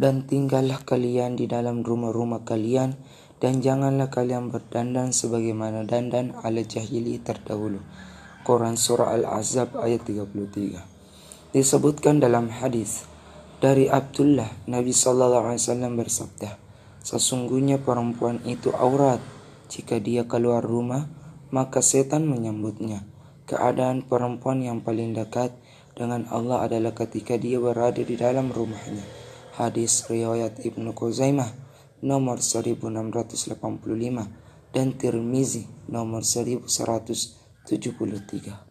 Dan tinggallah kalian di dalam rumah-rumah kalian dan janganlah kalian berdandan sebagaimana dandan ala jahili terdahulu. Quran Surah Al-Azab ayat 33 Disebutkan dalam hadis dari Abdullah Nabi Sallallahu Alaihi Wasallam bersabda Sesungguhnya perempuan itu aurat. Jika dia keluar rumah maka setan menyambutnya. Keadaan perempuan yang paling dekat dengan Allah adalah ketika dia berada di dalam rumahnya Hadis riwayat Ibnu Khuzaimah nomor 1685 dan Tirmizi nomor 1173.